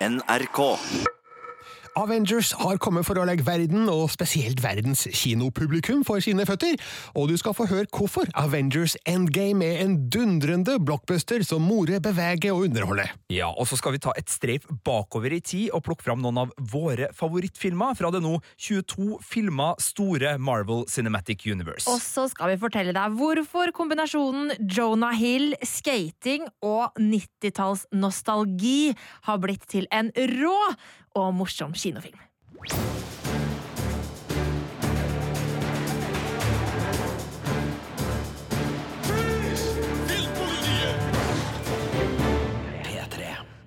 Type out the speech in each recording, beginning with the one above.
NRK. Avengers har kommet for å legge verden, og spesielt verdens kinopublikum, for sine føtter, og du skal få høre hvorfor Avengers Endgame er en dundrende blockbuster som morer, beveger og underholder. Ja, og så skal vi ta et streif bakover i tid og plukke fram noen av våre favorittfilmer fra det nå 22 filma store Marvel Cinematic Universe. Og så skal vi fortelle deg hvorfor kombinasjonen Jonah Hill, skating og 90-talls nostalgi har blitt til en rå og morsom kinofilm.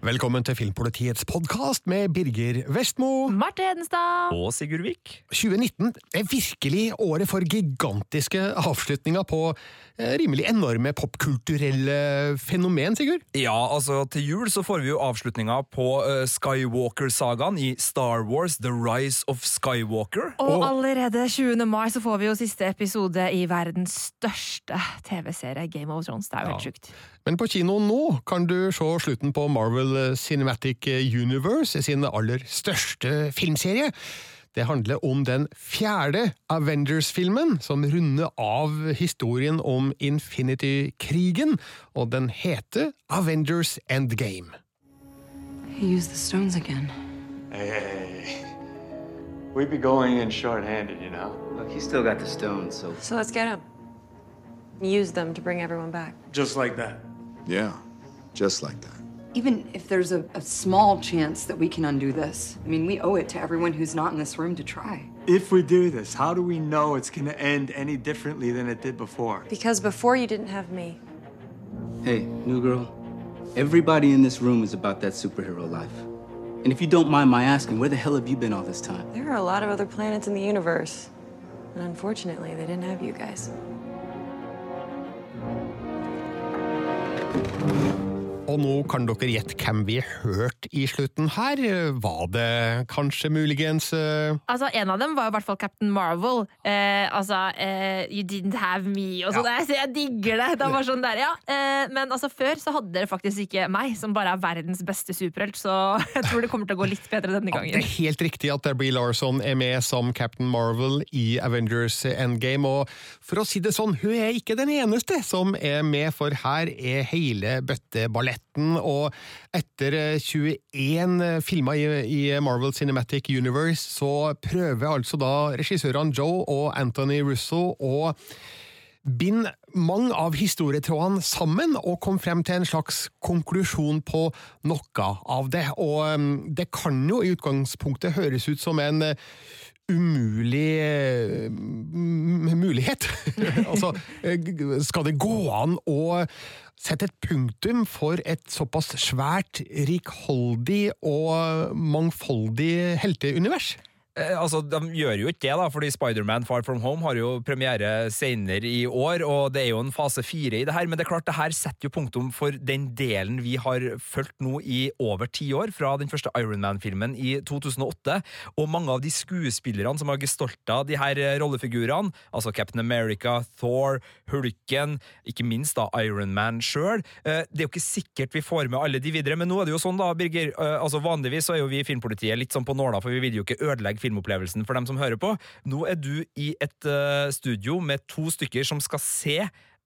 Velkommen til Filmpolitiets podkast med Birger Vestmo. Marte Hedenstad. Og Sigurd Vik. 2019 er virkelig året for gigantiske avslutninger på eh, rimelig enorme popkulturelle fenomen, Sigurd. Ja, altså til jul så får vi jo avslutninga på uh, Skywalker-sagaen i Star Wars The Rise of Skywalker. Og allerede 20. mai så får vi jo siste episode i verdens største TV-serie, Game of Thrones. Det er jo helt sjukt. Men på kino nå kan du se slutten på Marvel Cinematic Universe, sin aller største filmserie. Det handler om den fjerde Avengers-filmen, som runder av historien om Infinity-krigen, og den heter Avengers Endgame. He used the stones again. Hey, hey, hey. We'd be going in short-handed, you know. Look, he's still got the stones, so So let's get him. Use them to bring everyone back. Just like that. Yeah, just like that. Even if there's a, a small chance that we can undo this, I mean, we owe it to everyone who's not in this room to try. If we do this, how do we know it's gonna end any differently than it did before? Because before you didn't have me. hey, new girl. Everybody in this room is about that superhero life. And if you don't mind my asking, where the hell have you been all this time? There are a lot of other planets in the universe. And unfortunately, they didn't have you guys. Thank you. Og nå kan dere gjette hvem vi hørte i slutten her. Var det kanskje muligens uh... Altså, En av dem var i hvert fall Captain Marvel. Uh, altså uh, You didn't have me og sånn. Ja. så jeg digger det! Det var sånn der, ja. Men altså, før så hadde dere faktisk ikke meg, som bare er verdens beste superhelt, så jeg tror det kommer til å gå litt bedre denne Ja, det er helt riktig at Brie Larson er med som Captain Marvel i Avengers Endgame, og for å si det sånn, hun er ikke den eneste som er med, for her er hele bøtteballetten, og etter eh, 21 filmer i, i Marvel Cinematic Universe, så prøver altså da regissørene Joe og Anthony Russo å bind mange av historietrådene sammen og kom frem til en slags konklusjon på noe av det. Og um, det kan jo i utgangspunktet høres ut som en uh, umulig mulighet. altså, skal det gå an å sette et punktum for et såpass svært, rikholdig og mangfoldig helteunivers? Eh, altså, De gjør jo ikke det, da, fordi Spiderman Far From Home har jo premiere senere i år, og det er jo en fase fire i det her, men det er klart det her setter jo punktum for den delen vi har fulgt nå i over ti år, fra den første Ironman-filmen i 2008, og mange av de skuespillerne som har gestalta de her eh, rollefigurene, altså Captain America, Thor, Hulken, ikke minst da Ironman sjøl, det er jo ikke sikkert vi får med alle de videre, men nå er det jo sånn da, Birger, eh, altså vanligvis så er jo vi i Filmpolitiet litt sånn på nåla, for vi vil jo ikke ødelegge filmopplevelsen for dem som hører på. Nå er du i et uh, studio med to stykker som skal se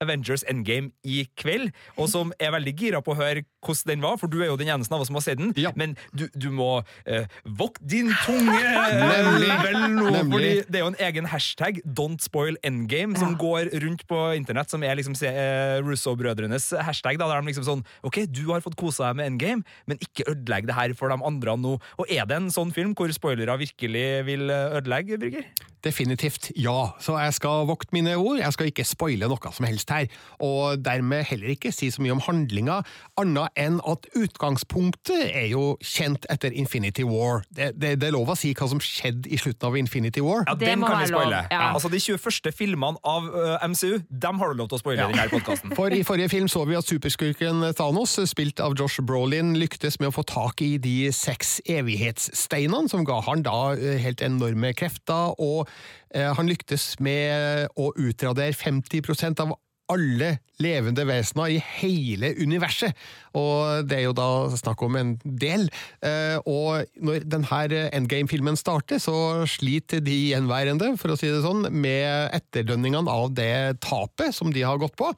Avengers Endgame i kveld, og som er veldig gira på å høre hvordan den var, for du er jo den eneste av oss som har sett den, Ja. men du, du må eh, vokt din tunge Nemlig. vel nå, Nemlig. fordi det er jo en egen hashtag, Don't Spoil Endgame, som går rundt på internett, som er liksom eh, Russo-brødrenes hashtag, da, der de liksom sånn, ok, du har fått kosa deg med Endgame, men ikke ødelegg det her for de andre nå. Og er det en sånn film hvor spoilere virkelig vil eh, ødelegge, Birger? Definitivt ja, så jeg skal vokte mine ord, jeg skal ikke spoile noe som helst her, og dermed heller ikke si så mye om handlinga, annet enn at utgangspunktet er jo kjent etter Infinity War. Det, det, det er lov å si hva som skjedde i slutten av Infinity War. Ja, Det den kan vi spoile. ja. Altså, De 21. filmene av uh, MCU dem har du lov til å spoile i denne podkasten. For i forrige film så vi at superskurken Thanos, spilt av Josh Brolin, lyktes med å få tak i de seks evighetssteinene, som ga han da eh, helt enorme krefter, og eh, han lyktes med å utradere 50% av alle levende vesener i hele universet. Og det er jo da snakk om en del. Eh, Og når denne Endgame-filmen starter, så sliter de gjenværende, for å si det sånn, med etterdønningene av det tapet som de har gått på.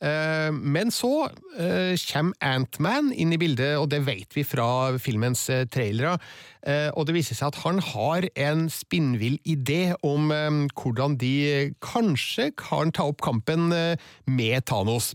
Eh, Men så eh, kommer Ant-Man inn i bildet, og det vet vi fra filmens eh, trailere. Og det viser seg at han har en spinnvill idé om hvordan de kanskje kan ta opp kampen med Thanos.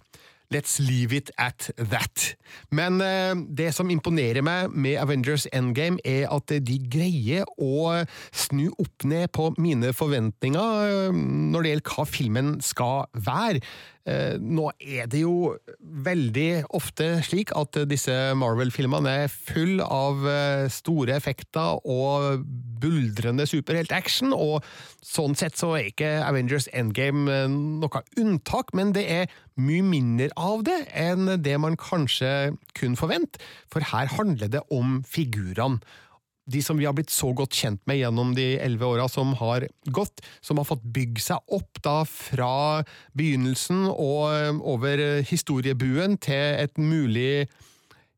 Let's leave it at that. Men det som imponerer meg med Avengers Endgame, er at de greier å snu opp ned på mine forventninger når det gjelder hva filmen skal være. Eh, Nå er det jo veldig ofte slik at disse Marvel-filmene er full av eh, store effekter og buldrende superheltaction, og sånn sett så er ikke Avengers Endgame eh, noe unntak, men det er mye mindre av det enn det man kanskje kunne forvente, for her handler det om figurene de som vi har blitt så godt kjent med gjennom de elleve åra som har gått, som har fått bygge seg opp da fra begynnelsen og over historiebuen til et mulig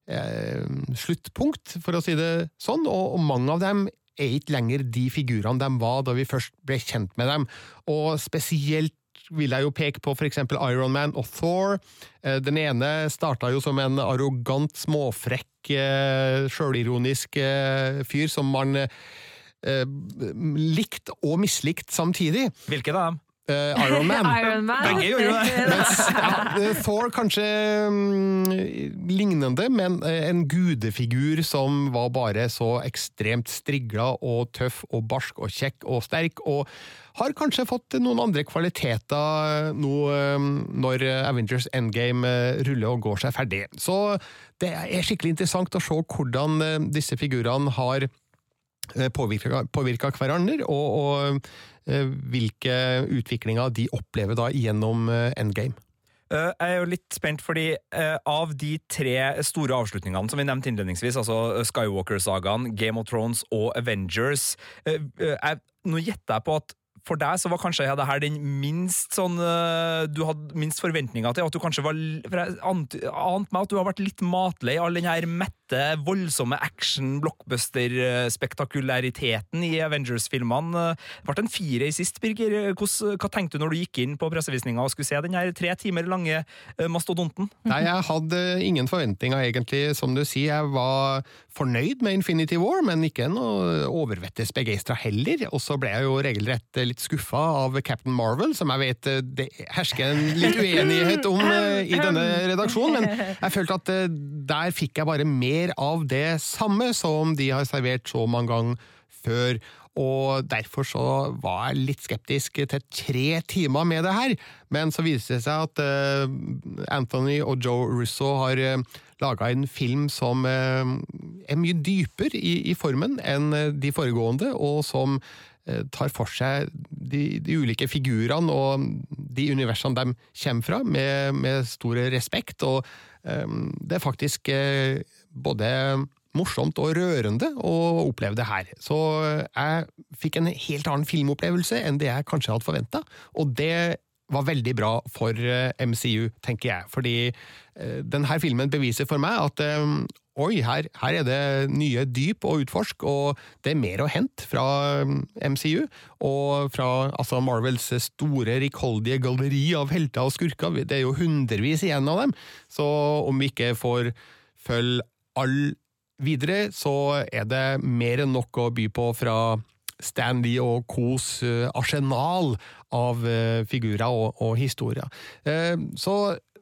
eh, sluttpunkt, for å si det sånn, og, og mange av dem er ikke lenger de figurene de var da vi først ble kjent med dem, og spesielt vil jeg jo peke på for eksempel Iron Man og Thor. Eh, Den ene starta jo som en arrogant, småfrekk, eh, sjølironisk eh, fyr som man likt og mislikt samtidig. Hvilke da? Eh, Iron Man. Iron Man. Begge gjorde jo det. Mens ja, eh, Thor kanskje um, lignende, men eh, en gudefigur som var bare så ekstremt strigla og tøff og barsk og kjekk og sterk, og har kanskje fått noen andre kvaliteter nå um, når Avengers Endgame ruller og går seg ferdig. Så det er skikkelig interessant å se hvordan disse figurene har påvirka, påvirka hverandre, og, og eh, hvilke utviklinger de opplever da gjennom eh, Endgame. Eh, Jeg er jo litt spent, fordi eh, av de tre store avslutningene som vi nevnte innledningsvis, altså Skywalker-sagaen, Game of Thrones og Avengers eh, eh, jeg, Nå gjetter jeg på at for deg så var kanskje ja, det her den minst sånn eh, Du hadde minst forventninger til. At du kanskje var ant, ante meg at du har vært litt matlei all den her mette, voldsomme action, blockbuster-spektakulariteten i Avengers-filmene. Det ble en fire i sist, Birger. Hva tenkte du når du gikk inn på pressevisninga og skulle se den her tre timer lange eh, mastodonten? Nei, jeg hadde ingen forventninger, egentlig. Som du sier, jeg var fornøyd med Infinity War, men ikke noe overvettes begeistra heller. Og så ble jeg jo regelrett litt skuffa av Captain Marvel, som jeg vet eh, det hersker en litt uenighet om eh, i denne redaksjonen, men jeg følte at eh, der fikk jeg bare mer av det samme som de har servert så mange ganger før. Og derfor så var jeg litt skeptisk til tre timer med det her. Men så viste det seg at Anthony og Joe Russo har uh, laga en film som er mye dypere i, formen enn de foregående, og som tar for seg de, de ulike figurene og de universene de kommer fra, med, med stor respekt. Og um, det er faktisk uh, både morsomt og rørende å oppleve det her. Så jeg fikk en helt annen filmopplevelse enn det jeg kanskje hadde forventa, og det var veldig bra for eh, MCU, tenker jeg. Fordi eh, denne filmen beviser for meg at eh, oi, her, her er det nye dyp å utforske, og det er mer å hente fra MCU, og fra altså Marvels store, rikholdige galleri av helter og skurker. Det er jo hundrevis igjen av dem, så om vi ikke får følge all videre, så er det mer enn nok å by på fra Stan Lee og Kos eh, arsenal av eh, figurer og, og historier. Eh, så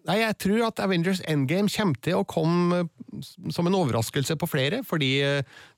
nei, jeg tror at Avengers Endgame kommer til å komme som en overraskelse på flere, fordi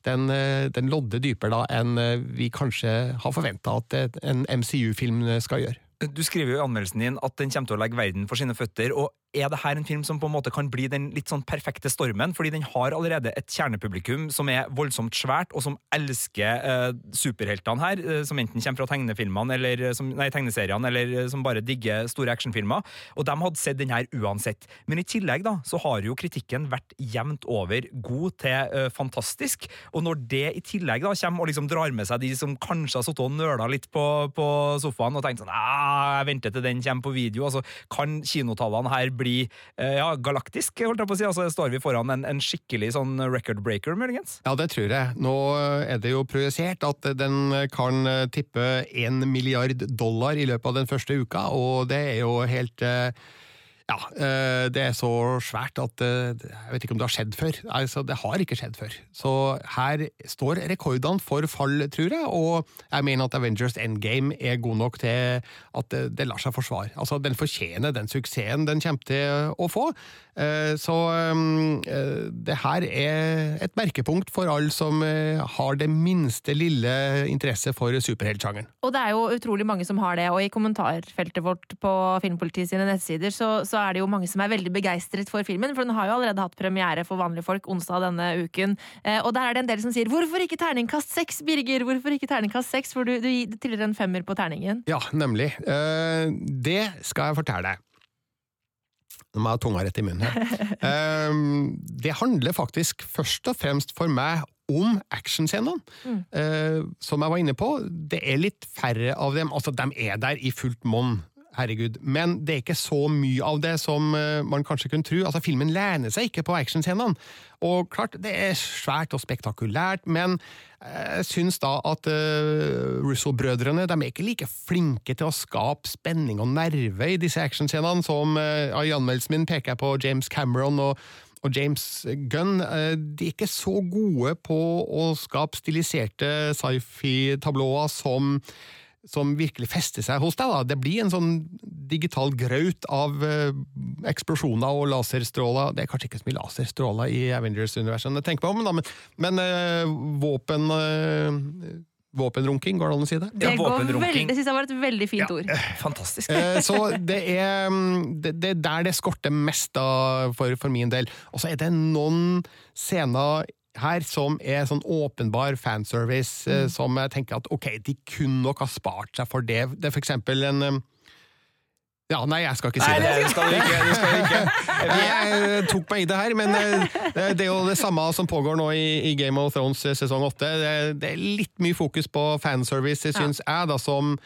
den, den lodder dypere enn vi kanskje har forventa at en MCU-film skal gjøre. Du skriver jo i anmeldelsen din at den kommer til å legge verden for sine føtter. og Er det her en film som på en måte kan bli den litt sånn perfekte stormen? Fordi den har allerede et kjernepublikum som er voldsomt svært, og som elsker eh, superheltene her. Eh, som enten kommer fra tegnefilmene, eller eh, som, nei, tegneseriene, eller eh, som bare digger store actionfilmer. Og de hadde sett den her uansett. Men i tillegg da, så har jo kritikken vært jevnt over god til eh, fantastisk. Og når det i tillegg da kommer og liksom drar med seg de som kanskje har sittet og nøla litt på, på sofaen og tenkt sånn ah, jeg venter til den kommer på video. Altså, kan kinotallene her bli eh, ja, galaktisk, holdt jeg på å si? Altså, står vi foran en, en skikkelig sånn record breaker, muligens? Ja, det tror jeg. Nå er det jo projisert at den kan tippe én milliard dollar i løpet av den første uka, og det er jo helt eh, ja, eh, det er så svært at eh, jeg vet ikke om det har skjedd før. Altså, det har ikke skjedd før. Så her står rekordene for fall, tror jeg, og jeg mener at Avengers Endgame er god nok til at det, lar seg forsvare. Altså, den fortjener den suksessen den kommer til å få. Eh, så det her er et merkepunkt for alle som har det minste lille interesse for superheltsjangeren. Og det er jo utrolig mange som har det, og i kommentarfeltet vårt på Filmpolitiet sine nettsider så så er det jo mange som er veldig begeistret for filmen. For den har jo allerede hatt premiere for vanlige folk onsdag denne uken. Eh, og der er det en del som sier 'hvorfor ikke terningkast seks, Birger'? Hvorfor ikke terningkast seks? For du, du tilhører en femmer på terningen. Ja, nemlig. Eh, det skal jeg fortelle deg. Nå må jeg ha tunga rett i munnen her. um, det handler faktisk først og fremst for meg om actionscenene. Mm. Som jeg var inne på, det er litt færre av dem. Altså, de er der i fullt monn herregud. Men det er ikke så mye av det som eh, man kanskje kunne tro. Altså, Filmen lener seg ikke på actionscenene. Og klart, det er svært og spektakulært, men eh, jeg syns da at uh, Russo-brødrene de er ikke like flinke til å skape spenning og nerve i disse actionscenene som uh, i anmeldelsen min peker jeg på James Cameron og og James Gunn de er ikke så gode på å skape stiliserte sci-fi-tablåer som som virkelig fester seg hos deg. Da. Det blir en sånn digital graut av eh, eksplosjoner og laserstråler. Det er kanskje ikke så mye laserstråler i Avengers-universet, tenker på, men, men, men uh, våpen eh, Våpenrunking, går det an å si det? Det, ja, veldig, det synes jeg var et veldig fint ja. ord. Fantastisk. så det er, mm, det, det er der det skorter mest da, for, for min del. Og så er det noen scener her som er sånn åpenbar fanservice, eh, mm. som jeg tenker at ok, de kunne nok ha spart seg for det. Det er for eksempel en eh, ja, nei, jeg skal ikke si nei, det. det skal du ikke. Det skal du ikke. Jeg tok meg i det her, men eh, det er jo det samme som pågår nå i Game of Thrones sesong åtte. Det er litt mye fokus på fanservice, syns jeg, da, som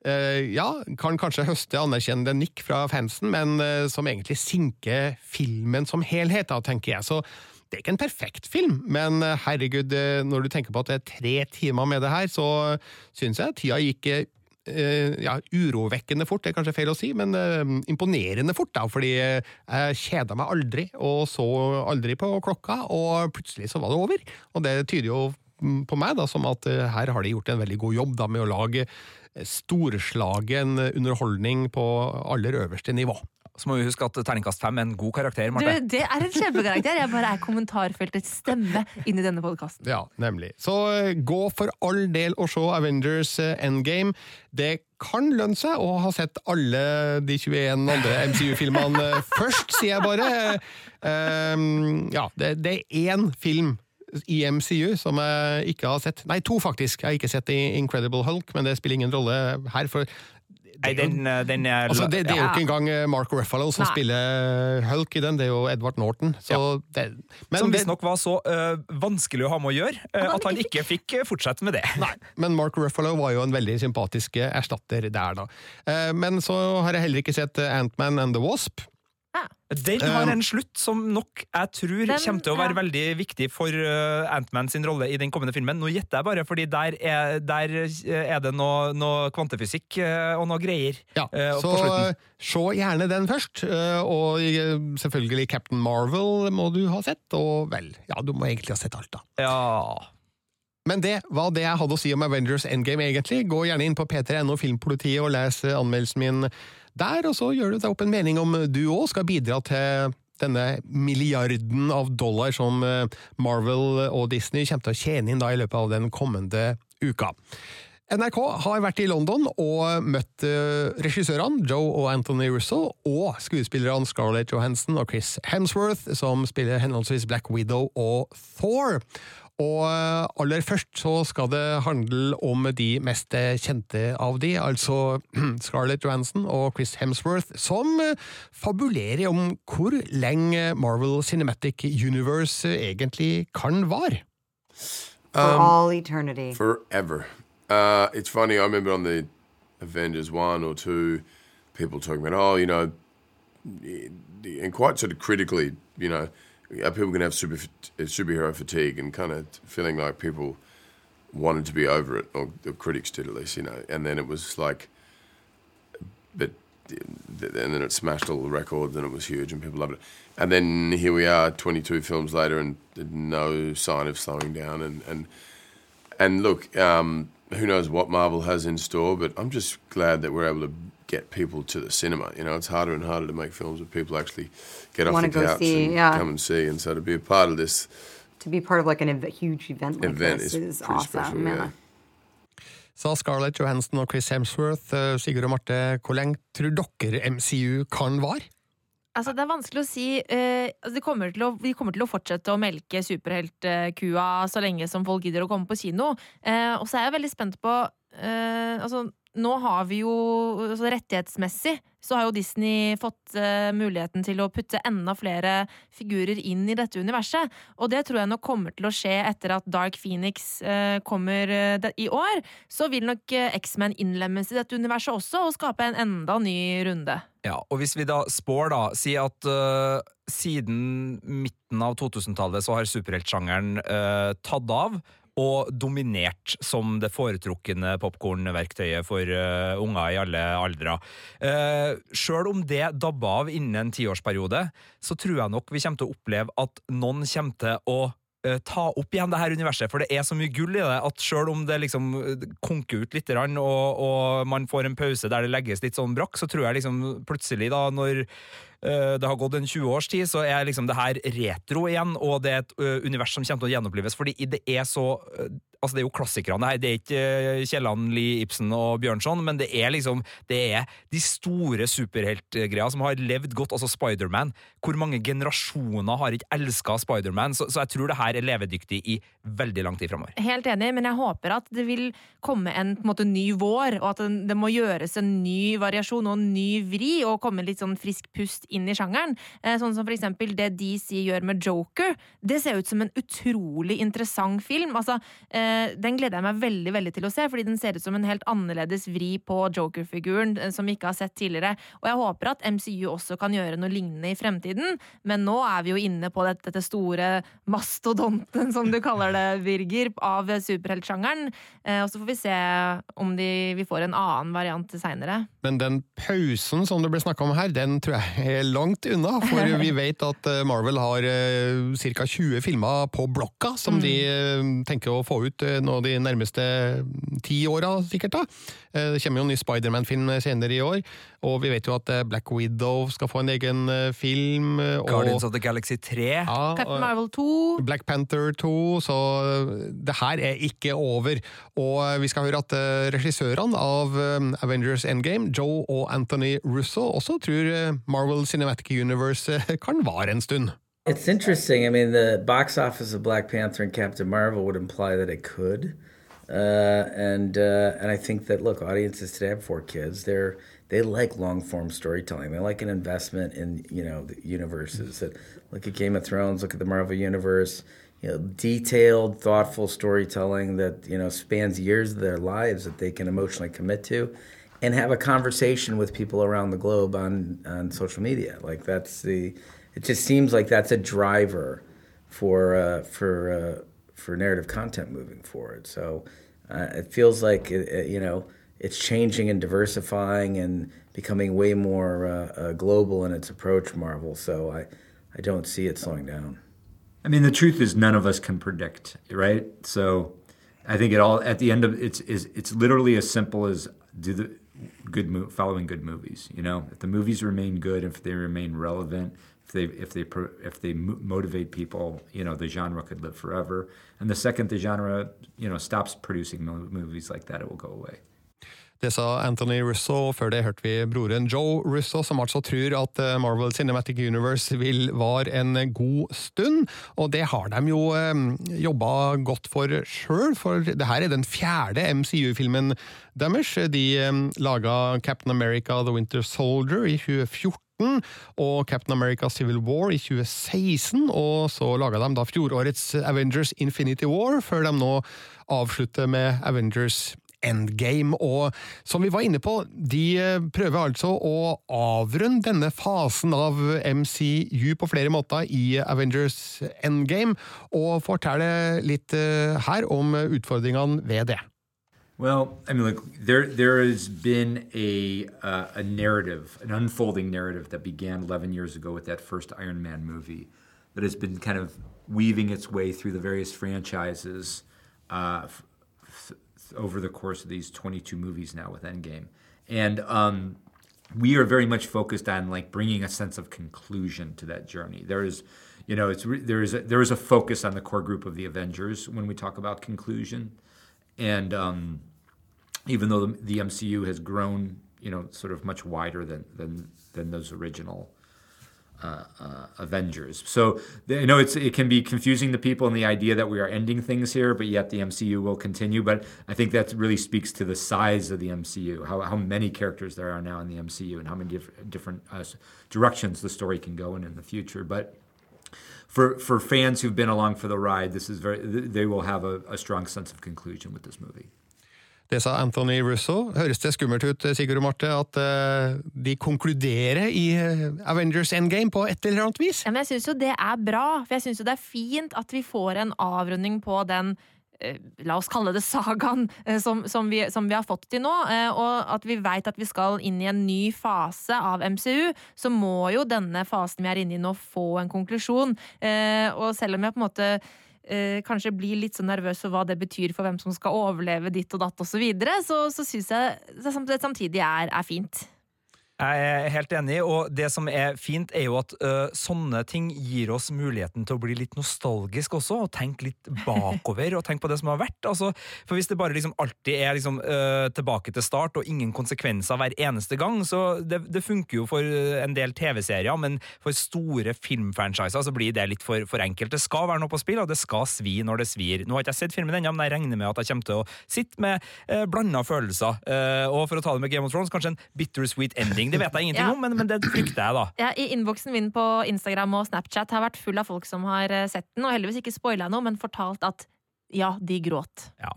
ja, kan kanskje høste anerkjennende nikk fra fansen, men som egentlig sinker filmen som helhet, da, tenker jeg. Så det er ikke en perfekt film, men eh, herregud, eh, når du tenker på at det er tre timer med det her, så syns jeg tida gikk eh, ja, urovekkende fort, det er kanskje feil å si, men imponerende fort, da, fordi jeg kjeda meg aldri og så aldri på klokka, og plutselig så var det over. Og det tyder jo mm, på meg da, som at her har de gjort en veldig god jobb da, med å lage storslagen underholdning på aller øverste nivå. Så må vi huske at terningkast fem er en god karakter. Marte. Du, det er en kjempekarakter. Jeg bare er kommentarfeltets stemme inn i denne podkasten. Ja, nemlig. Så uh, gå for all del og se Avengers uh, Endgame. Det kan lønne seg å ha sett alle de 21 andre MCU-filmene uh, først, sier jeg bare. Um, ja, det, det er én film i MCU som jeg ikke har sett. Nei, to, faktisk. Jeg har ikke sett Incredible Hulk, men det spiller ingen rolle her. For Nei, den, eh, den er altså, det, det, er jo ikke engang eh, Mark Ruffalo som Nei. spiller Hulk i den, det er jo Edward Norton. Ja. Det, som visstnok var så uh, vanskelig å ha med å gjøre uh, at han ikke fikk fortsette med det. Nei, Men Mark Ruffalo var jo en veldig sympatisk erstatter der, da. Uh, men så har jeg heller ikke sett Antman and the Wasp. Den har en slutt som nok jeg tror den, kommer til å være ja. veldig viktig for uh, Antman sin rolle i den kommende filmen. Nå gjetter jeg bare, fordi der er, der er det noe, noe, kvantefysikk uh, og noe greier. Ja, uh, så se gjerne den først. og selvfølgelig Captain Marvel må du ha sett. Og vel, ja, du må egentlig ha sett alt, da. Ja. Men det var det jeg hadde å si om Avengers Endgame, egentlig. Gå gjerne inn på p3.no Filmpolitiet og les anmeldelsen min der, og så gjør du deg opp en mening om du òg skal bidra til denne milliarden av dollar som eh, Marvel og Disney kommer til å tjene inn da i løpet av den kommende uka. NRK har vært i London og møtt uh, regissørene Joe og Anthony Russo, og skuespillerne Scarlett Johansson og Chris Hemsworth, som spiller henholdsvis Black Widow og Thor. Og eh, aller først så skal det handle om de mest kjente av de, altså Scarlett Johansson og Chris Hemsworth, som eh, fabulerer om hvor lenge Marvel Cinematic Universe egentlig kan vare. For um, all eternity. Forever. Uh, it's funny, I remember on the Avengers 1 or 2, people talking about, oh, you know, and quite sort of critically, you know, are people going to have super, superhero fatigue and kind of feeling like people wanted to be over it, or the critics did at least, you know. And then it was like, but, and then it smashed all the records and it was huge and people loved it. And then here we are, 22 films later, and no sign of slowing down. And, and, and look, um, who knows what Marvel has in store, but I'm just glad that we're able to get people to the cinema. You know, it's harder and harder to make films that people actually get off Wanna the go couch see, and yeah. come and see. And so to be a part of this To be part of like an ev- huge event like event this is, is, awesome. special. yeah. Yeah. Sa Scarlett Johansson og Chris Hemsworth. Eh, Sigurd og Marte, hvor lenge tror dere MCU kan vare? Altså, det er vanskelig å si. Eh, altså, de, kommer til å, de kommer til å fortsette å melke superheltkua så lenge som folk gidder å komme på kino. Eh, og så er jeg veldig spent på eh, Altså, nå har vi jo altså, Rettighetsmessig så har jo Disney fått uh, muligheten til å putte enda flere figurer inn i dette universet. Og det tror jeg nok kommer til å skje etter at Dark Phoenix uh, kommer uh, i år. Så vil nok X-Men innlemmes i dette universet også, og skape en enda ny runde. Ja, og hvis vi da spår, da, si at siden midten av 2000-tallet så har superheltsjangeren tatt av og dominert som det foretrukne popkornverktøyet for uh, unger i alle aldre. Uh, Sjøl om det dabber av innen en tiårsperiode, så tror jeg nok vi kommer til å oppleve at noen kommer til å øh, ta opp igjen det her universet, for det er så mye gull i det at sjøl om det liksom konker ut litt og, og man får en pause der det legges litt sånn brakk, så tror jeg liksom plutselig, da, når det har gått en 20 års tid, så er liksom det her retro igjen, og det er et øh, univers som kommer til å gjenopplives, fordi det er så øh, Altså, det er jo klassikerne her. Det er ikke Kielland, Lie, Ibsen og Bjørnson, men det er liksom Det er de store superheltgreia som har levd godt. Altså Spiderman. Hvor mange generasjoner har ikke elska Spiderman? Så, så jeg tror det her er levedyktig i veldig lang tid framover. Helt enig, men jeg håper at det vil komme en, en måte, ny vår, og at det må gjøres en ny variasjon og en ny vri, og komme litt sånn frisk pust inn i sjangeren. Eh, sånn som for eksempel det DC gjør med Joker. Det ser ut som en utrolig interessant film. Altså, eh, den gleder jeg meg veldig veldig til å se, fordi den ser ut som en helt annerledes vri på Joker-figuren, eh, som vi ikke har sett tidligere. Og jeg håper at MCU også kan gjøre noe lignende i fremtiden, men nå er vi jo inne på dette, dette store mastodonten, som du kaller det, Birger, av superheltsjangeren. Og så får vi se om de, vi får en annen variant seinere. Men den pausen som det ble snakka om her, den tror jeg langt unna. For vi vet at eh, Marvel har ca. 20 filmer på blokka som de eh, tenker å få ut eh, nå de nærmeste ti åra, sikkert. da. Eh, Det kommer jo en ny Spiderman-film senere i år, og vi vet jo at eh, Black Widow skal få en egen eh, film. Guardians og- Guardians of the Galaxy 3. Ja, Captain Marvel 2. Black Panther 2, så det her er ikke over. Og vi skal høre at eh, regissørene av eh, Avengers Endgame, Joe og Anthony Russo, også tror eh, Marvel Cinematic Universe eh, kan vare en stund. It's interesting. I mean, the box office of Black Panther and Captain Marvel would imply that it could, uh, and uh, and I think that look, audiences today have four kids. They're they like long form storytelling. They like an investment in you know the universes. That look at Game of Thrones. Look at the Marvel universe. You know, detailed, thoughtful storytelling that you know spans years of their lives that they can emotionally commit to, and have a conversation with people around the globe on on social media. Like that's the it just seems like that's a driver for uh, for uh, for narrative content moving forward. So uh, it feels like it, it- you know it's changing and diversifying and becoming way more uh, uh, global in its approach. Marvel. So I I don't see it slowing down. I mean, the truth is, none of us can predict, right? So, I think it all at the end of it's is it's literally as simple as do the good mo- following good movies. You know, if the movies remain good, if they remain relevant, if they if they if they motivate people, you know, the genre could live forever. And the second the genre, you know, stops producing mo- movies like that, it will go away. Det sa Anthony Russo, og før det hørte vi broren Joe Russo, som altså tror at eh, Marvel Cinematic Universe vil vare en god stund. Og det har de jo eh, jobba godt for sjøl, for det her er den fjerde MCU-filmen deres. De eh, laga Captain America The Winter Soldier i 2014 og Captain America Civil War i 2016, og så laga de da fjorårets Avengers Infinity War, før de nå avslutter med Avengers Endgame. Og som vi var inne på, de eh, prøver altså å avrunde denne fasen av MCU på flere måter i Avengers Endgame, og fortelle litt eh, her om utfordringene ved det. Well, I mean, look, there there has been a uh, a narrative, an unfolding narrative that began 11 years ago with that first Iron Man movie, that has been kind of weaving its way through the various franchises uh, f- f- over the course of these 22 movies now with Endgame, and um, we are very much focused on like bringing a sense of conclusion to that journey. There is, you know, it's re- there is a, there is a focus on the core group of the Avengers when we talk about conclusion, and um, even though the, the MCU has grown, you know, sort of much wider than than than those original uh, uh, Avengers. So you know, it's it can be confusing to people in the idea that we are ending things here, but yet the MCU will continue. But I think that really speaks to the size of the MCU, how how many characters there are now in the MCU, and how many diff- different uh, directions the story can go in in the future. But for for fans who've been along for the ride, this is very they will have a, a strong sense of conclusion with this movie. Det sa Anthony Russo. Høres det skummelt ut, Sigurd og Marte, at uh, de konkluderer i uh, Avengers Endgame på et eller annet vis? Men jeg syns jo det er bra, for jeg syns jo det er fint at vi får en avrunding på den eh, La oss kalle det sagaen som, som, vi, som vi har fått til nå, og at vi veit at vi skal inn i en ny fase av MCU, så må jo denne fasen vi er inne i nå, få en konklusjon. Og selv om jeg på en måte eh, kanskje blir litt så nervøs for hva det betyr for hvem som skal overleve ditt og datt osv., så, videre, så, så syns jeg det samtidig er, er fint. Jeg er helt enig, og det som er fint, er jo at uh, sånne ting gir oss muligheten til å bli litt nostalgisk også, og tenke litt bakover, og tenke på det som har vært. Altså, for hvis det bare liksom alltid er liksom, uh, tilbake til start, og ingen konsekvenser hver eneste gang, så det, det funker jo for en del TV-serier, men for store filmfranchiser så blir det litt for, for, enkelt. Det skal være noe på spill, og det skal svi når det svir. Nå har ikke jeg sett filmen ennå, men jeg regner med at jeg kommer til å sitte med uh, blanda følelser. og for å ta det med Game of Thrones, kanskje en bittersweet ending det vet jeg ingenting ja. om, men, men, det frykter jeg, da. Ja, I innboksen min på Instagram og Snapchat har vært full av folk som har sett den, og heldigvis ikke spoila noe, men fortalt at ja, de gråt. Ja.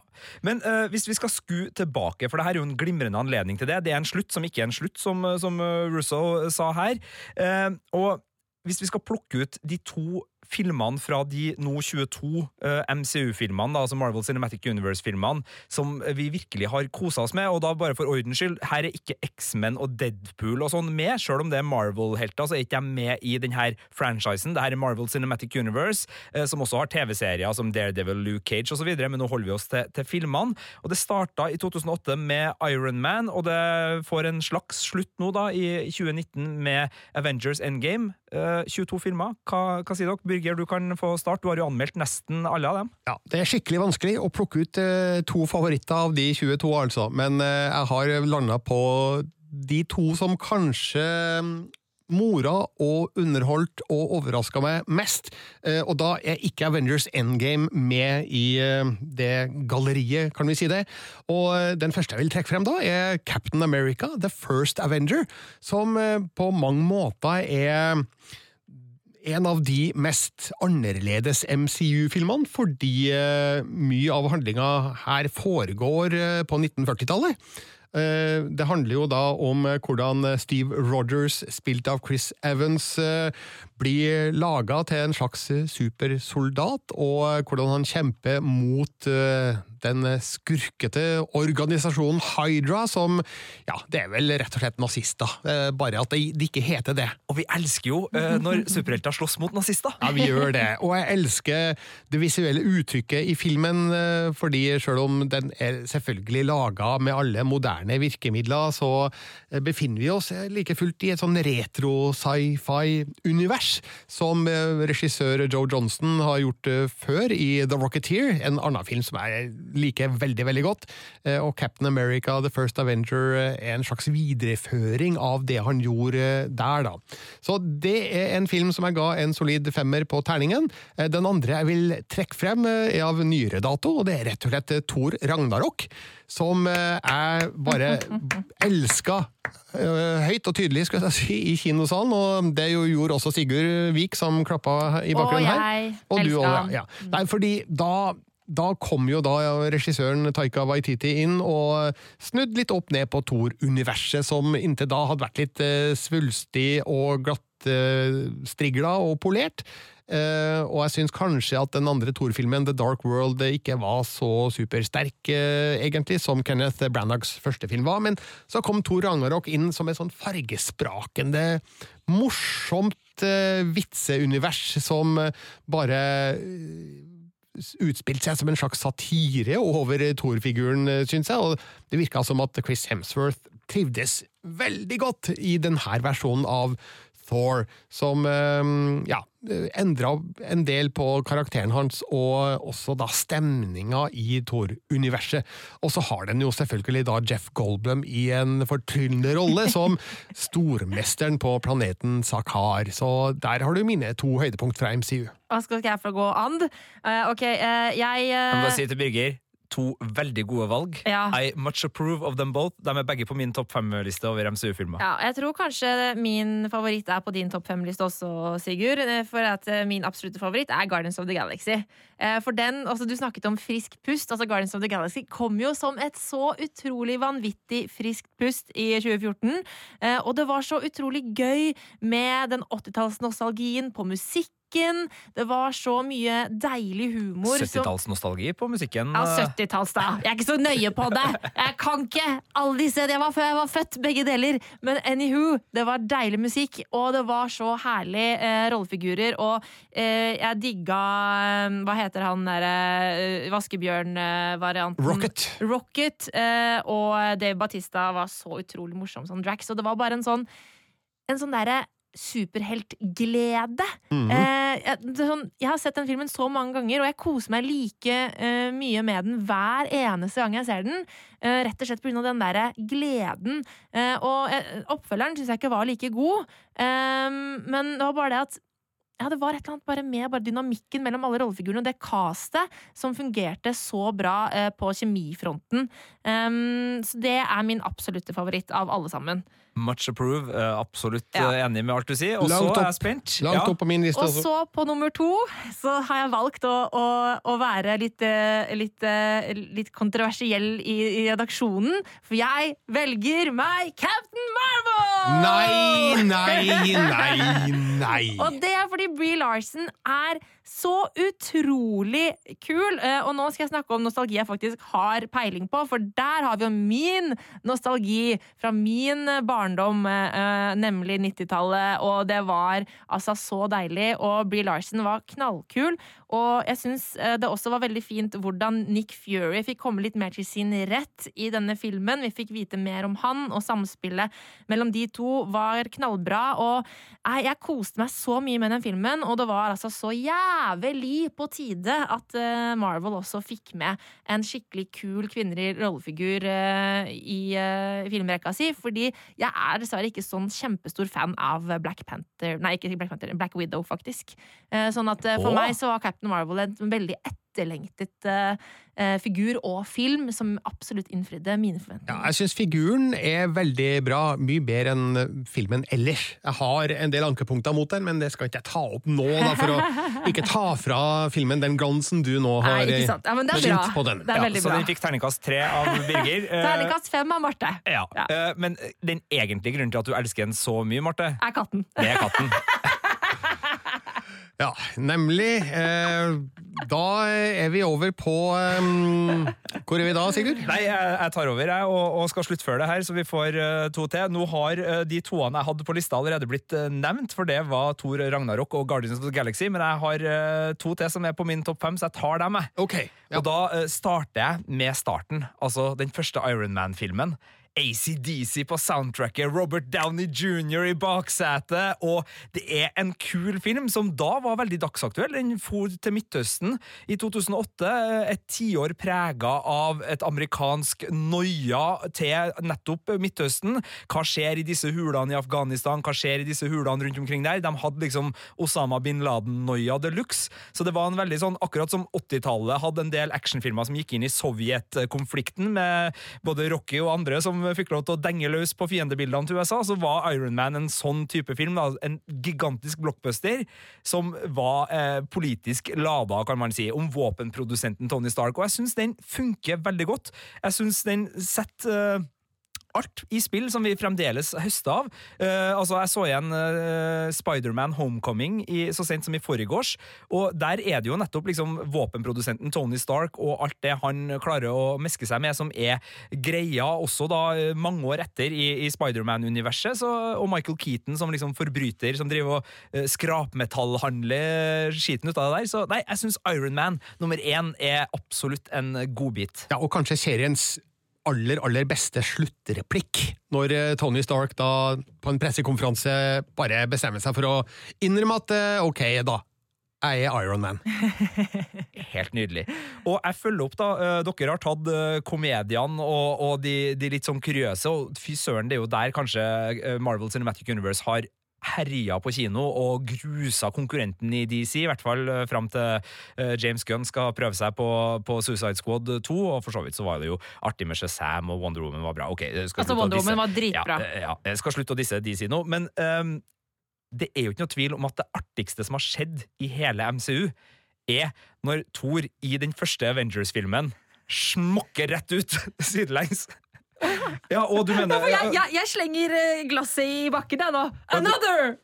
Men uh, hvis vi skal sku tilbake, for det her er jo en glimrende anledning til det. Det er en slutt som ikke er en slutt, som, som Russo sa her. Uh, og hvis vi skal plukke ut de to filmene fra de nå 22 uh, MCU-filmene, altså Marvel Cinematic Universe-filmene, som vi virkelig har kosa oss med. Og da bare for ordens skyld, her er ikke X-Men og Deadpool og sånn med, sjøl om det er Marvel-helter, så er ikke de med i denne franchisen. Dette er Marvel Cinematic Universe, uh, som også har TV-serier som Daredevil, Luke Cage osv., men nå holder vi oss til, til filmene. Og det starta i 2008 med Iron Man, og det får en slags slutt nå, da, i 2019 med Avengers Endgame. Uh, 22 filmer. Hva, hva sier dere? Birger, du kan få start. Du har jo anmeldt nesten alle av dem. Ja, Det er skikkelig vanskelig å plukke ut uh, to favoritter av de 22, altså. Men uh, jeg har landa på de to som kanskje mora og underholdt og overraska meg mest. Og da er ikke Avengers Endgame med i det galleriet, kan vi si det. Og den første jeg vil trekke frem da, er Captain America, The First Avenger, som på mange måter er en av de mest annerledes MCU-filmene, fordi mye av handlinga her foregår på 1940-tallet. Det handler jo da om hvordan Steve Rogers, spilt av Chris Evans, blir laga til en slags supersoldat, og hvordan han kjemper mot den skurkete organisasjonen Hydra, som ja, det er vel rett og slett nazister, bare at det ikke heter det. Og vi elsker jo uh, når superhelter slåss mot nazister! Ja, vi gjør det. Og jeg elsker det visuelle uttrykket i filmen, fordi selv om den er selvfølgelig laga med alle moderne virkemidler, så befinner vi oss like fullt i et sånn som regissør Joe Johnson har gjort før i The Rocketeer, en annen film som jeg liker veldig, veldig godt. Og Captain America The First Avenger er en slags videreføring av det han gjorde der, da. Så det er en film som jeg ga en solid femmer på terningen. Den andre jeg vil trekke frem, er av nyere dato, og det er rett og slett Thor Ragnarok. Som jeg bare elska høyt og tydelig skal jeg si, i kinosalen, og det gjorde også Sigurd Vik, som klappa i bakgrunnen her. Og jeg elska han. Ja. Nei, fordi da da kom jo da regissøren Taika Waititi inn og snudd litt opp ned på Thor-universet, som inntil da hadde vært litt eh, svulstig og glattstrigla og polert. Eh, og jeg syns kanskje at den andre Thor-filmen, The Dark World, ikke var så supersterk, eh, egentlig, som Kenneth Branaghs første film var. Men så kom Thor Ragnarok inn som et sånn fargesprakende, morsomt eh, vitseunivers som eh, bare eh, utspilte seg som en slags satire over Thor-figuren, syns jeg, og det virka som at Chris Hemsworth trivdes veldig godt i denne versjonen av Thor, som eh, ja, endra en del på karakteren hans, og også da stemninga i Thor-universet. Og så har den jo selvfølgelig da Jeff Goldblum i en fortryllende rolle som stormesteren på planeten Sakar. Så der har du mine to høydepunkt fra MCU. Hva skal jeg få gå and? Uh, ok, uh, jeg Jeg må bare si til Birger to veldig gode valg. Ja. I much approve of them both. De er begge på min topp fem-liste over MCU-filmer. Ja, jeg tror kanskje min favoritt er på din topp fem-liste også, Sigurd. eh, For at eh, min absolutte favoritt er Guardians of the Galaxy. Eh, For den, altså Du snakket om frisk pust. altså Guardians of the Galaxy kom jo som et så utrolig vanvittig friskt pust i 2014. Eh, Og det var så utrolig gøy med den 80-tallsnostalgien på musikken. Det var så mye deilig humor. 70-tallsnostalgi på musikken. ja, eh, 70-talls, da. Jeg er ikke så nøye på det. Jeg kan ikke alle disse. Jeg var før jeg var født, begge deler. Men anywho, det var deilig musikk, og det var så herlig eh, rollefigurer. Og eh, jeg digga eh, Hva heter han derre eh, vaskebjørn-varianten? Rocket. Rocket. Eh, og Dave Batista var så utrolig morsom som Drax, og det var bare en sånn en sånn derre superheltglede. Mhm. eh, jeg, er sånn, jeg har sett den filmen så mange ganger, og jeg koser meg like eh, mye med den hver eneste gang jeg ser den. eh, rett og slett pga. den derre gleden. Eh, og eh, oppfølgeren syns jeg ikke var like god, eh, men det var bare det at ja, det var et eller annet bare med bare dynamikken mellom alle rollefigurene og det castet som fungerte så bra eh, på kjemifronten. Um, så det er min absolutte favoritt av alle sammen. Much approve. eh, absolutt Ja. eh, enig med alt du sier. Og så er jeg spent. Langt Ja. opp på min liste. Og så på nummer to så har jeg valgt å, å, å være litt, eh, litt, litt kontroversiell i, i redaksjonen. For jeg velger meg Captain Marvel! Nei, nei, nei, nei! Og det er fordi Brie Larson er så utrolig kul. Og nå skal jeg snakke om nostalgi jeg faktisk har peiling på, for der har vi jo min nostalgi fra min barndom, eh, nemlig 90-tallet, og det var altså så deilig. Og Brie Larson var knallkul, og jeg syns eh, det også var veldig fint hvordan Nick Fury fikk komme litt mer til sin rett i denne filmen. Vi fikk vite mer om han, og samspillet mellom de to var knallbra. Og jeg, koste meg så mye med den filmen, og det var altså så jævlig på tide at eh, Marvel også fikk med en skikkelig kul kvinnelig rollefigur eh, i eh, filmrekka si. Fordi jeg er dessverre ikke sånn kjempestor fan av Black Panther Nei, ikke Black Panther, Black Widow, faktisk. Eh, sånn at eh, for Åh. meg så var Captain Marvel en veldig etterlengtet eh, eh, figur og film som absolutt innfridde mine forventninger. Ja, jeg syns figuren er veldig bra, mye bedre enn eh, filmen ellers. Jeg har en del ankepunkter mot den, men det skal ikke jeg ta opp nå, da, for å ikke ta fra filmen den glansen du nå har Nei, ikke sant. Ja, men det er bra. på den. Det er veldig så bra. den fikk terningkast tre av Birger. Eh, Terningkast fem av Marte. Ja. ja. Men den egentlige grunnen til at du elsker den så mye, Marte, Er katten. det er katten. Ja, nemlig. Eh, da er vi over på eh, Hvor er vi da, Sigurd? Nei, jeg, jeg tar over jeg, og, og skal sluttføre det her, så vi får uh, to til. Nå har uh, de toene jeg hadde på lista allerede blitt uh, nevnt, for det var Thor Ragnarok og Guardians of the Galaxy, men jeg har to til som er på min topp fem, så jeg tar dem, jeg. Og da starter jeg med starten, altså den første Iron Man-filmen. ACDC på soundtracket, Robert Downey jr. i baksetet, og det er en kul film som da var veldig dagsaktuell. Den for til Midtøsten i 2008, et tiår prega av et amerikansk noia til nettopp Midtøsten. Hva skjer i disse hulene i Afghanistan, hva skjer i disse hulene rundt omkring der? De hadde liksom Osama bin Laden-noia de luxe, så det var en veldig sånn, akkurat som 80-tallet hadde en del actionfilmer som gikk inn i Sovjet-konflikten med både Rocky og andre som fikk lov til å denge løs på fiendebildene til USA, så var Iron Man en sånn type film. Da. En gigantisk blockbuster som var eh, politisk lada, kan man si, om våpenprodusenten Tony Stark. Og jeg syns den funker veldig godt. Jeg syns den setter eh, alt i spill som vi fremdeles høster av. Uh, altså, Jeg så igjen uh, Spiderman Homecoming i, så sent som i forgårs, og der er det jo nettopp liksom våpenprodusenten Tony Stark og alt det han klarer å meske seg med, som er greia også da mange år etter i, i Spiderman-universet, og Michael Keaton som liksom forbryter som driver og uh, skrapmetallhandler skiten ut av det der. Så nei, jeg syns Iron Man nummer én er absolutt en godbit. Ja, og kanskje seriens aller, aller beste sluttreplikk, når eh, Tony Stark da på en pressekonferanse bare bestemmer seg for å innrømme at eh, ok, da, jeg er Iron Man. Helt nydelig. Og jeg følger opp, da. eh, Dere har tatt komediene og, og de, de litt sånn kuriøse, og fy søren, det er jo der kanskje Marvel Cinematic Universe har herja på kino og grusa konkurrenten i DC, i hvert fall eh, fram til eh, James Gunn skal prøve seg på, på Suicide Squad 2, og for så vidt så var det jo artig med Shazam, og Wonder Woman var bra. Ok, skal Altså, Wonder Woman var dritbra. Ja, eh, ja, jeg skal slutte å disse DC nå, men um, det er jo ikke noe tvil om at det artigste som har skjedd i hele MCU, er når Thor i den første Avengers-filmen smokker rett ut sidelengs. Ja, og du mener jeg, jeg, jeg slenger eh, glasset i bakken, jeg nå. Another!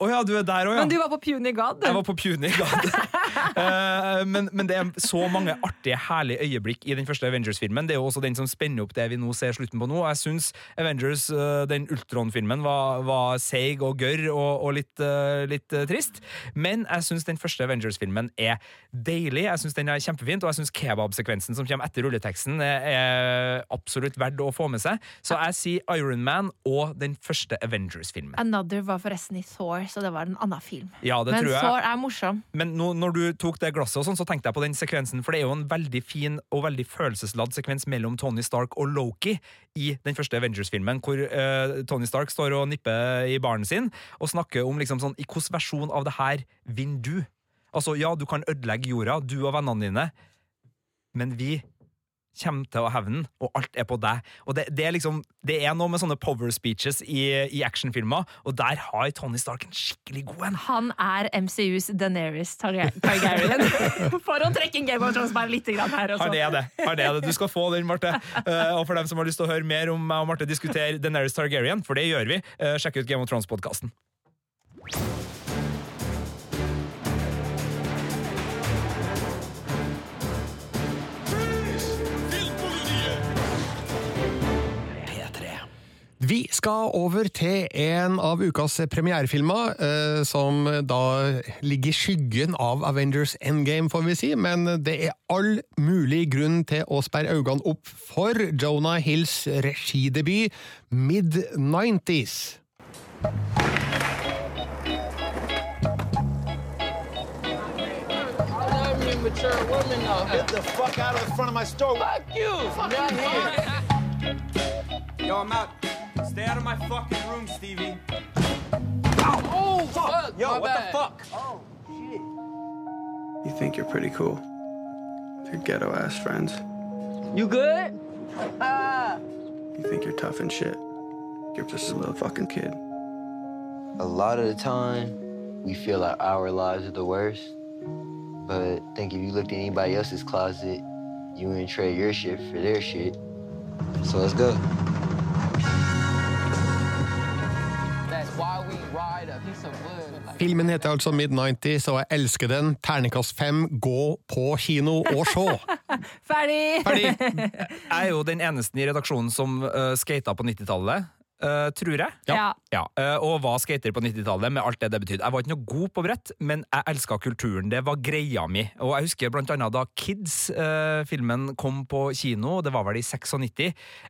Å ja, du er der òg, ja. Men du var på Puny God. Jeg var på Puny God. Eh, men, men det er så mange artige, herlige øyeblikk i den første Avengers-filmen. Det er jo også den som spenner opp det vi nå ser slutten på nå. Jeg syns Avengers, eh, den Ultron-filmen, var, var seig og gørr og, og litt, eh, litt trist. Men jeg syns den første Avengers-filmen er deilig. Jeg syns den er kjempefint, og jeg syns kebabsekvensen som kommer etter rulleteksten, er, absolutt verdt å få med seg. Så jeg sier Iron Man og den første Avengers-filmen. Another var forresten i Thor, så det var en annen film. Ja, det Men. Thor er morsom. Men nå, når du tok det glasset, og sånn, så tenkte jeg på den sekvensen, for det er jo en veldig fin og veldig følelsesladd sekvens mellom Tony Stark og Loki i den første Avengers-filmen, hvor uh, Tony Stark står og nipper i baren sin og snakker om liksom sånn I hvilken versjon av det her vinner du? Altså, ja, du kan ødelegge jorda, du og vennene dine, men vi kommer til å hevne og alt er på deg. Og det, det er liksom Det er noe med sånne power speeches i, i actionfilmer, og der har Tony Stark en skikkelig god en. Han er MCUs Daenerys Targaryen. For å trekke inn Game of Thrones bare litt grann her også. Har det det. Han er det. Du skal få den, Marte. Eh, og for dem som har lyst til å høre mer om meg og Marte diskutere Daenerys Targaryen, for det gjør vi, eh, sjekk ut Game of Thrones-podkasten. Vi skal over til en av ukas premierefilmer, eh, som da ligger i skyggen av Avengers Endgame, får vi si, men det er all mulig grunn til å sperre øynene opp for Jonah Hills regidebut Mid-90s. Mature woman now. Get the fuck out of the front of my store. Fuck you. Fuck not you. here. Yo, I'm out. Stay out of my fucking room, Stevie. Oh, oh fuck. Yo, what bad. the fuck? Oh, shit. You think you're pretty cool. Your ghetto ass friends. You good? Uh. You think you're tough and shit. You're just a little fucking kid. A lot of the time, we feel like our lives are the worst. But I think if you looked in anybody else's closet, you wouldn't trade your shit for their shit. So let's go. Filmen heter altså Mid-90s, og jeg elsker den. Ternekast fem, gå på kino og se! Ferdig! Jeg er jo den eneste i redaksjonen som uh, skata på 90-tallet. Eh, tror jeg. Ja. Ja, Uh, og var skater på 90-tallet, med alt det det betydde. Jeg var ikke noe god på brett, men jeg elska kulturen. Det var greia mi. Og jeg husker blant annet da Kids-filmen kom på kino, det var vel i 96.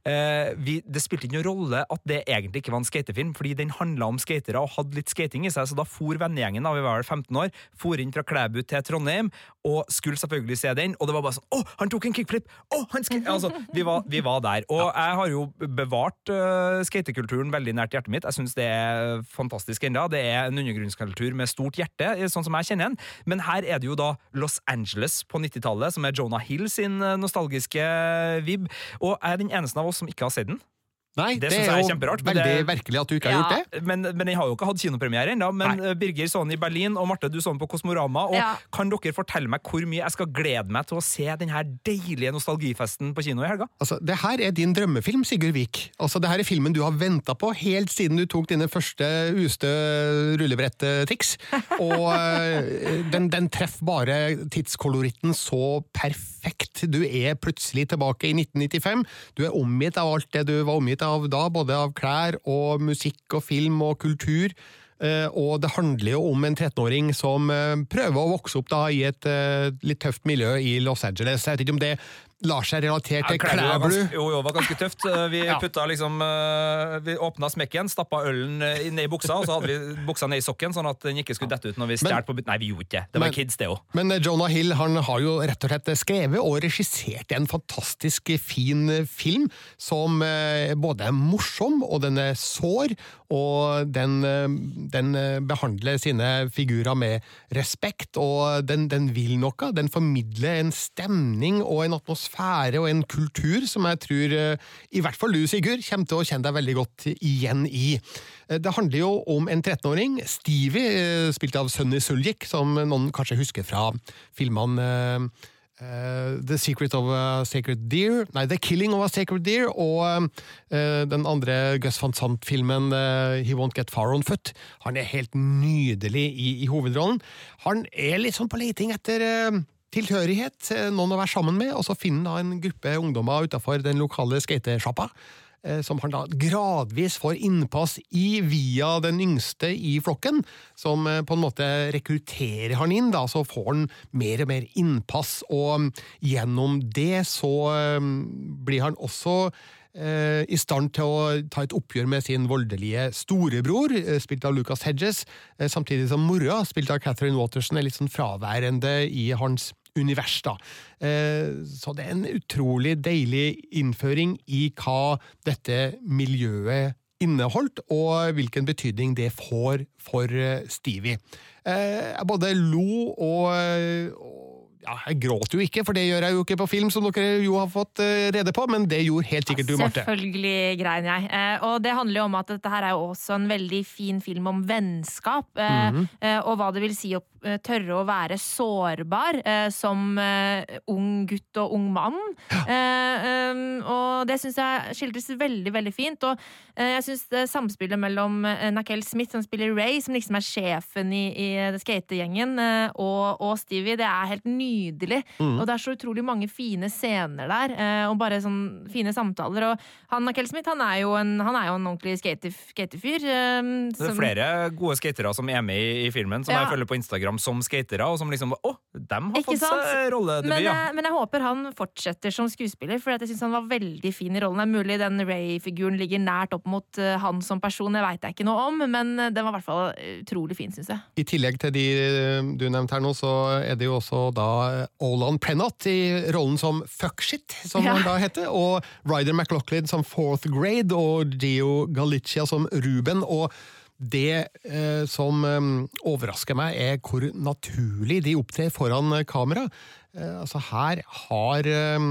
eh, vi, det spilte ikke noen rolle at det egentlig ikke var en skatefilm, fordi den handla om skatere og hadde litt skating i seg, så da for vennegjengen, da vi var vel 15 år, for inn fra Klæbu til Trondheim, og skulle selvfølgelig se den, og det var bare sånn Å, han tok en kickflip! Å, han skater Altså, vi var, vi var der. Og jeg har jo bevart uh, skatekulturen veldig nært hjertet mitt. Jeg syns det er fantastisk ennå. Det er en undergrunnskultur med stort hjerte, sånn som jeg kjenner den. Men her er det jo da Los Angeles på 90-tallet, som er Jonah Hill sin eh, nostalgiske vib. Og er den eneste av oss som ikke har sett den. Nei, det, synes er jeg jo kjemperart. men veldig det- merkelig at du ikke har gjort det. Men, men jeg har jo ikke hatt kinopremiere ennå. Men Nei. Birger så den i Berlin, og Marte, du så den på Kosmorama. Og Ja. Kan dere fortelle meg hvor mye jeg skal glede meg til å se denne deilige nostalgifesten på kino i helga? Altså, det her er din drømmefilm, Sigurd Vik. Altså, det her er filmen du har venta på helt siden du tok dine første ustø rullebrettriks. Og eh, den, den treffer bare tidskoloritten så perfekt. Du er plutselig tilbake i 1995. Du er omgitt av alt det du var omgitt av da, både av klær og musikk og film og kultur. Eh, og det handler jo om en 13-åring som eh, prøver å vokse opp da i et eh, litt tøft miljø i Los Angeles. Jeg vet ikke om det lar seg relatere til var Klæbu. Jo, jo, var ganske tøft. Eh, Vi Ja. putta liksom eh, Vi åpna smekken, stappa ølen eh, ned i buksa, og så hadde vi buksa ned i sokken, sånn at den ikke skulle dette ut når vi stjal på. Nei, vi gjorde ikke det. Det var Men- kids, det òg. Men Jonah Hill han har jo rett og slett skrevet og regissert en fantastisk fin film som både er morsom, og den er sår, og den, eh, den eh, behandler sine figurer med respekt, og den, den vil noe. Den formidler en stemning og en atmosfære og en kultur som jeg tror eh, i hvert fall du, Sigurd, kommer til å kjenne deg veldig godt igjen i. Det handler jo om en 13-åring, Stevie, spilt av Sunny Suljik, som noen kanskje husker fra filmene eh, The Secret of a Sacred Deer, nei, The Killing of a Sacred Deer, og uh, den andre Gus van Sant-filmen uh, He Won't Get Far On Foot. Han er helt nydelig i, i hovedrollen. Han er litt sånn på leiting etter tilhørighet, noen å være sammen med, og så finner han en gruppe ungdommer utenfor den lokale skatesjappa som han da gradvis får innpass i via den yngste i flokken, som eh, på en måte rekrutterer han inn, da, så får han mer og mer innpass, og mm, gjennom det så eh, blir han også eh, i stand til å ta et oppgjør med sin voldelige storebror, eh, spilt av Lucas Hedges, eh, samtidig som mora, spilt av Catherine Waterson, er litt sånn fraværende i hans univers. da. Eh, Så det er en utrolig deilig innføring i hva dette miljøet inneholdt, og hvilken betydning det får for eh, Stevie. Eh, Jeg både lo og ja, Jeg gråt jo ikke, for det gjør jeg jo ikke på film, som dere jo har fått eh, rede på, men det gjorde helt sikkert du, Marte. Selvfølgelig grein jeg. Eh, og det handler jo om at dette her er jo også en veldig fin film om vennskap. Eh, Mhm. eh, og hva det vil si å tørre å være sårbar som ung gutt og ung mann. Eh, um, og det syns jeg skildres veldig, veldig fint. Og jeg syns samspillet mellom Nakel Smith, som spiller Ray, som liksom er sjefen i, i skategjengen, og, og Stevie, det er helt nydelig. Mhm. Og det er så utrolig mange fine scener der, eh, og bare sånn fine samtaler. Og han Kell Smith, han er jo en, han er jo en ordentlig skate, skatefyr. eh, Det er flere gode skatere som er med i, i filmen, som Ja. jeg følger på Instagram som skatere, og som liksom Å, dem har Ikke fått sant? seg rolledebut, Men, ja. eh, men jeg håper han fortsetter som skuespiller, for jeg syns han var veldig fin i rollen. Det er mulig den Ray-figuren ligger nært opp mot han som person, det veit jeg ikke noe om, men den var i hvert fall utrolig fin, syns jeg. I tillegg til de du nevnte her nå, så er det jo også da Olan Prennott i rollen som fuckshit, som Ja. han da heter, og Ryder McLaughlin som fourth grade, og Gio Galicia som Ruben. og det eh, som eh, overrasker meg, er hvor naturlig de opptrer foran eh, kamera. Eh, altså Her har eh, eh,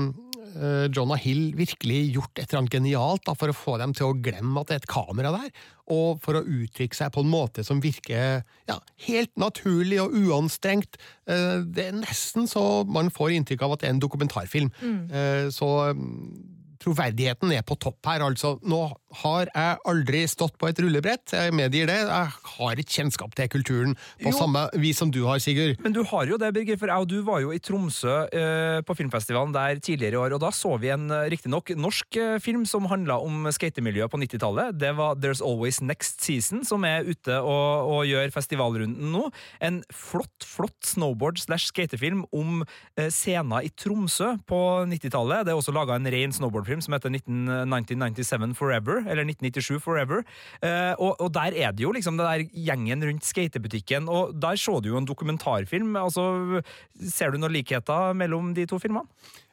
Jonah Hill virkelig gjort et eller annet genialt da, for å få dem til å glemme at det er et kamera der, og for å uttrykke seg på en måte som virker ja, helt naturlig og uanstrengt. Eh, Det er nesten så man får inntrykk av at det er en dokumentarfilm. Mm. Eh, Så mm, troverdigheten er på topp her, altså. Nå har jeg aldri stått på et rullebrett, jeg medgir det. Jeg har ikke kjennskap til kulturen på Jo. samme vis som du har, Sigurd. Men du har jo det, Birger, for jeg og du var jo i Tromsø eh, på filmfestivalen der tidligere i år, og da så vi en eh, riktignok norsk eh, film som handla om skatemiljøet på 90-tallet. Det var There's Always Next Season, som er ute og, og gjør festivalrunden nå. En flott, flott snowboard slash skatefilm om eh, scener i Tromsø på 90-tallet. Det er også laga en ren snowboardfilm som heter 1997 Forever, eller 1997 Forever. Eh, og, og der er det jo liksom det der gjengen rundt skatebutikken, og der så du jo en dokumentarfilm. altså Ser du noen likheter mellom de to filmene?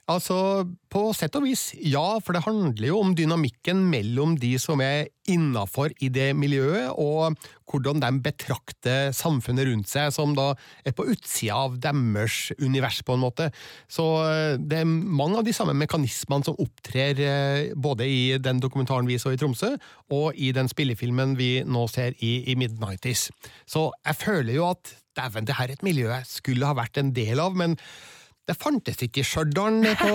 Altså, på sett og vis, ja, for det handler jo om dynamikken mellom de som er innafor i det miljøet, og hvordan de betrakter samfunnet rundt seg, som da er på utsida av deres univers, på en måte. Så eh, det er mange av de samme mekanismene som opptrer eh, både i den dokumentaren vi så i Tromsø, og i den spillefilmen vi nå ser i, i Mid-90s. Så jeg føler jo at dæven, det her er et miljø jeg skulle ha vært en del av, men det fantes ikke i Stjørdal på,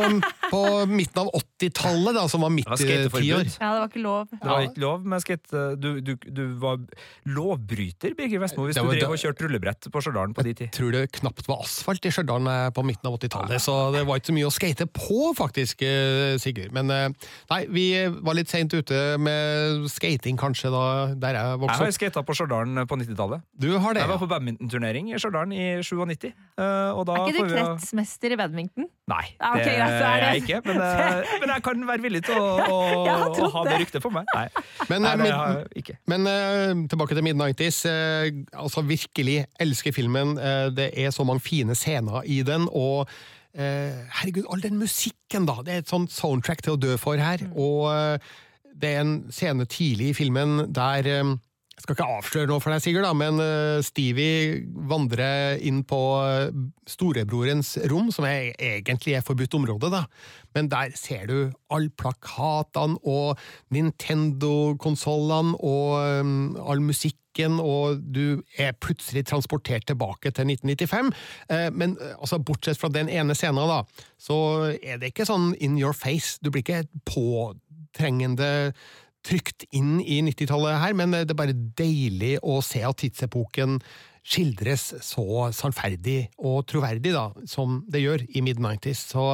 på midten av 80-tallet, som var var eh, tiår. Ja, det var ikke lov. Det var ikke lov med skate... Du, du, du var lovbryter, Birger Vestmo, hvis var, du drev og kjørte rullebrett på Stjørdal på de tid. Jeg tror det knapt var asfalt i Stjørdal eh, på midten av 80-tallet, så det var ikke så mye å skate på, faktisk, eh, Sigurd. Men eh, nei, vi var litt seint ute med skating, kanskje, da der jeg Jeg vokste har opp. skata på Stjørdal på 90-tallet. Du har det, Jeg var på badmintonturnering i Stjørdal i 97. eh, Og da Er ikke du vi- kretsmester i badminton? Nei, det greit, så er er det- jeg ikke. Men, eh, men jeg kan være villig til å, å, å ha det ryktet for meg. Nei, Men, Nei eh, det har jeg ikke. Men eh, tilbake til mid-90s. eh, altså virkelig elsker filmen. Det er så mange fine scener i den, og herregud, all den musikken, da! Det er et sånt soundtrack til å dø for her. Og eh, det er en scene tidlig i filmen der jeg skal ikke avsløre noe for deg, Sigurd, da, men eh, Stevie vandrer inn på eh, storebrorens rom, som er, egentlig er forbudt område, da. Men der ser du alle plakatene og Nintendo-konsollene og um, all musikken, og du er plutselig transportert tilbake til 1995. Eh, men altså, bortsett fra den ene scenen, da, så er det ikke sånn in your face. Du blir ikke påtrengende trygt inn i 90-tallet her, men det er bare deilig å se at tidsepoken skildres så sannferdig og troverdig da, som det gjør i mid-90s. Så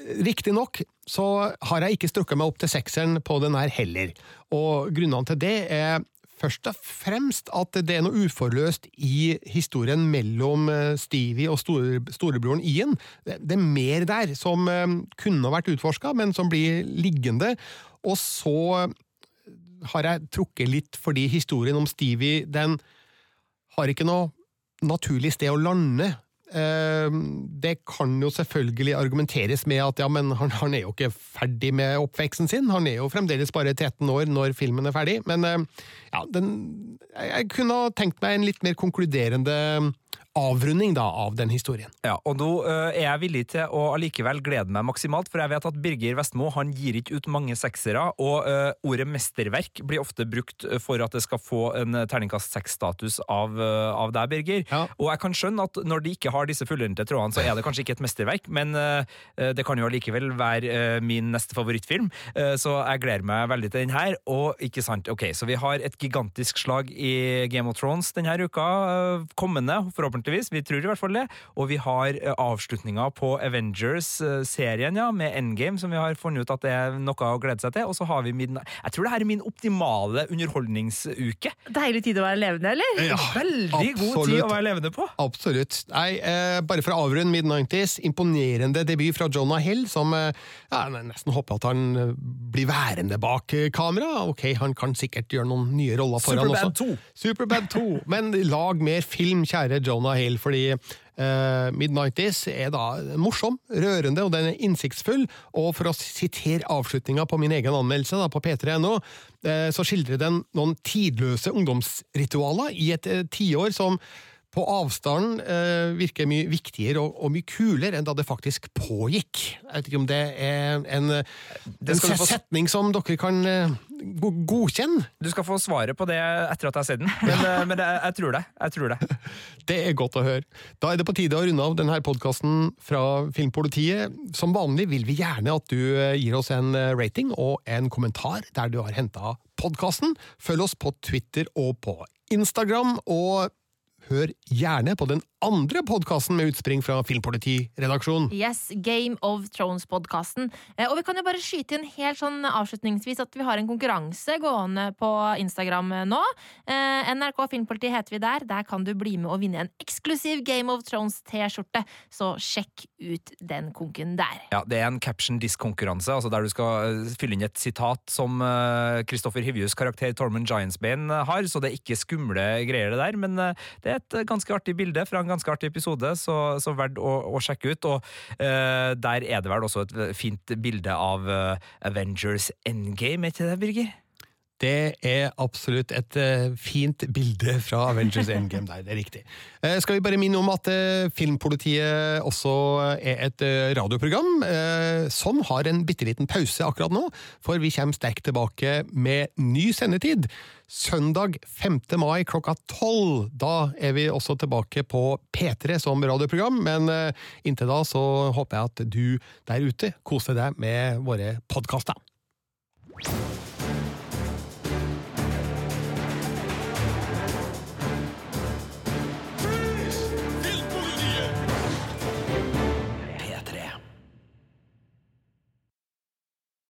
Riktignok så har jeg ikke strukket meg opp til sekseren på den her heller, og grunnene til det er først og fremst at det er noe uforløst i historien mellom eh, Stevie og store, storebroren Ian. Det, er mer der som eh, kunne vært utforska, men som blir liggende. Og så har jeg trukket litt fordi historien om Stevie den har ikke noe naturlig sted å lande. Eh, Det kan jo selvfølgelig argumenteres med at ja, men han, han er jo ikke ferdig med oppveksten sin, han er jo fremdeles bare 13 år når filmen er ferdig, men eh, ja, den, jeg, kunne ha tenkt meg en litt mer konkluderende avrunding da, av den historien. Ja, og nå øh, er jeg villig til å allikevel glede meg maksimalt, for jeg vet at Birger Vestmo han gir ikke ut mange seksere, og øh, ordet mesterverk blir ofte brukt for at det skal få en terningkast seks-status av, øh, av deg, Birger. Og jeg kan skjønne at når de ikke har disse fullendte trådene, så er det kanskje ikke et mesterverk, men det kan jo allikevel være min neste favorittfilm, så jeg gleder meg veldig til den her. Og ikke sant, ok, så vi har et gigantisk slag i Game of Thrones denne uka, kommende, forhåpentligvis, vi tror i hvert fall det, og vi har øh, avslutninga på Avengers-serien, ja, med Endgame, som vi har funnet ut at det er noe å glede seg til, og så har vi min, jeg tror det her er min optimale underholdningsuke. Deilig tid å være levende, eller? Ja, Veldig god tid å være levende på. Absolutt. Nei, eh, bare for å avrunde mid-90s, imponerende debut fra Jonah Hill, som eh, ja, jeg nesten håper at han eh, blir værende bak eh, kamera. Ok, han kan sikkert gjøre noen nye roller foran Superbad også. 2. Superbad 2. Men lag mer film, kjære Jonah Hill, fordi uh, Mid-90s er da morsom, rørende og den er innsiktsfull. Og for å sitere avslutninga på min egen anmeldelse da, på p3.no, uh, så skildrer den noen tidløse ungdomsritualer i et uh, tiår som på avstanden virker mye viktigere og, og mye kulere enn da det faktisk pågikk. Jeg vet ikke om det er en, en setning som dere kan eh, go godkjenne? Du skal få svaret på det etter at jeg har sett den, men, øh, men jeg, jeg tror det. Jeg tror det. Det er godt å høre. Da er det på tide å runde av denne podkasten fra Filmpolitiet. Som vanlig vil vi gjerne at du eh, gir oss en eh, rating og en kommentar der du har henta podkasten. Følg oss på Twitter og på Instagram, og hør gjerne på den andre podkasten med utspring fra Filmpolitiredaksjonen. Yes, Game of Thrones-podkasten. Og vi kan jo bare skyte inn helt sånn avslutningsvis at vi har en konkurranse gående på Instagram nå. Eh, NRK Filmpoliti heter vi der. Der kan du bli med og vinne en eksklusiv Game of Thrones-T-skjorte, så sjekk ut den konken der. Ja, Det er en caption disk-konkurranse, altså der du skal eh, fylle inn et sitat som Kristoffer Hivjus' karakter Tormund Giantsbane har, så det er ikke skumle greier det der, men eh, det er et eh, ganske artig bilde fra en ganske artig episode, så, så verdt å, å, sjekke ut. Og uh, der er det vel også et fint bilde av uh, Avengers Endgame, er ikke det, Birger? Det er absolutt et uh, fint bilde fra Avengers Endgame der, det er riktig. Uh, skal vi bare minne om at uh, Filmpolitiet også er et radioprogram som har en bitte liten pause akkurat nå, for vi kommer sterkt tilbake med ny sendetid. Søndag 5. mai klokka 12. Da er vi også tilbake på P3 som radioprogram, men inntil da så håper jeg at du der ute koser deg med våre podkaster.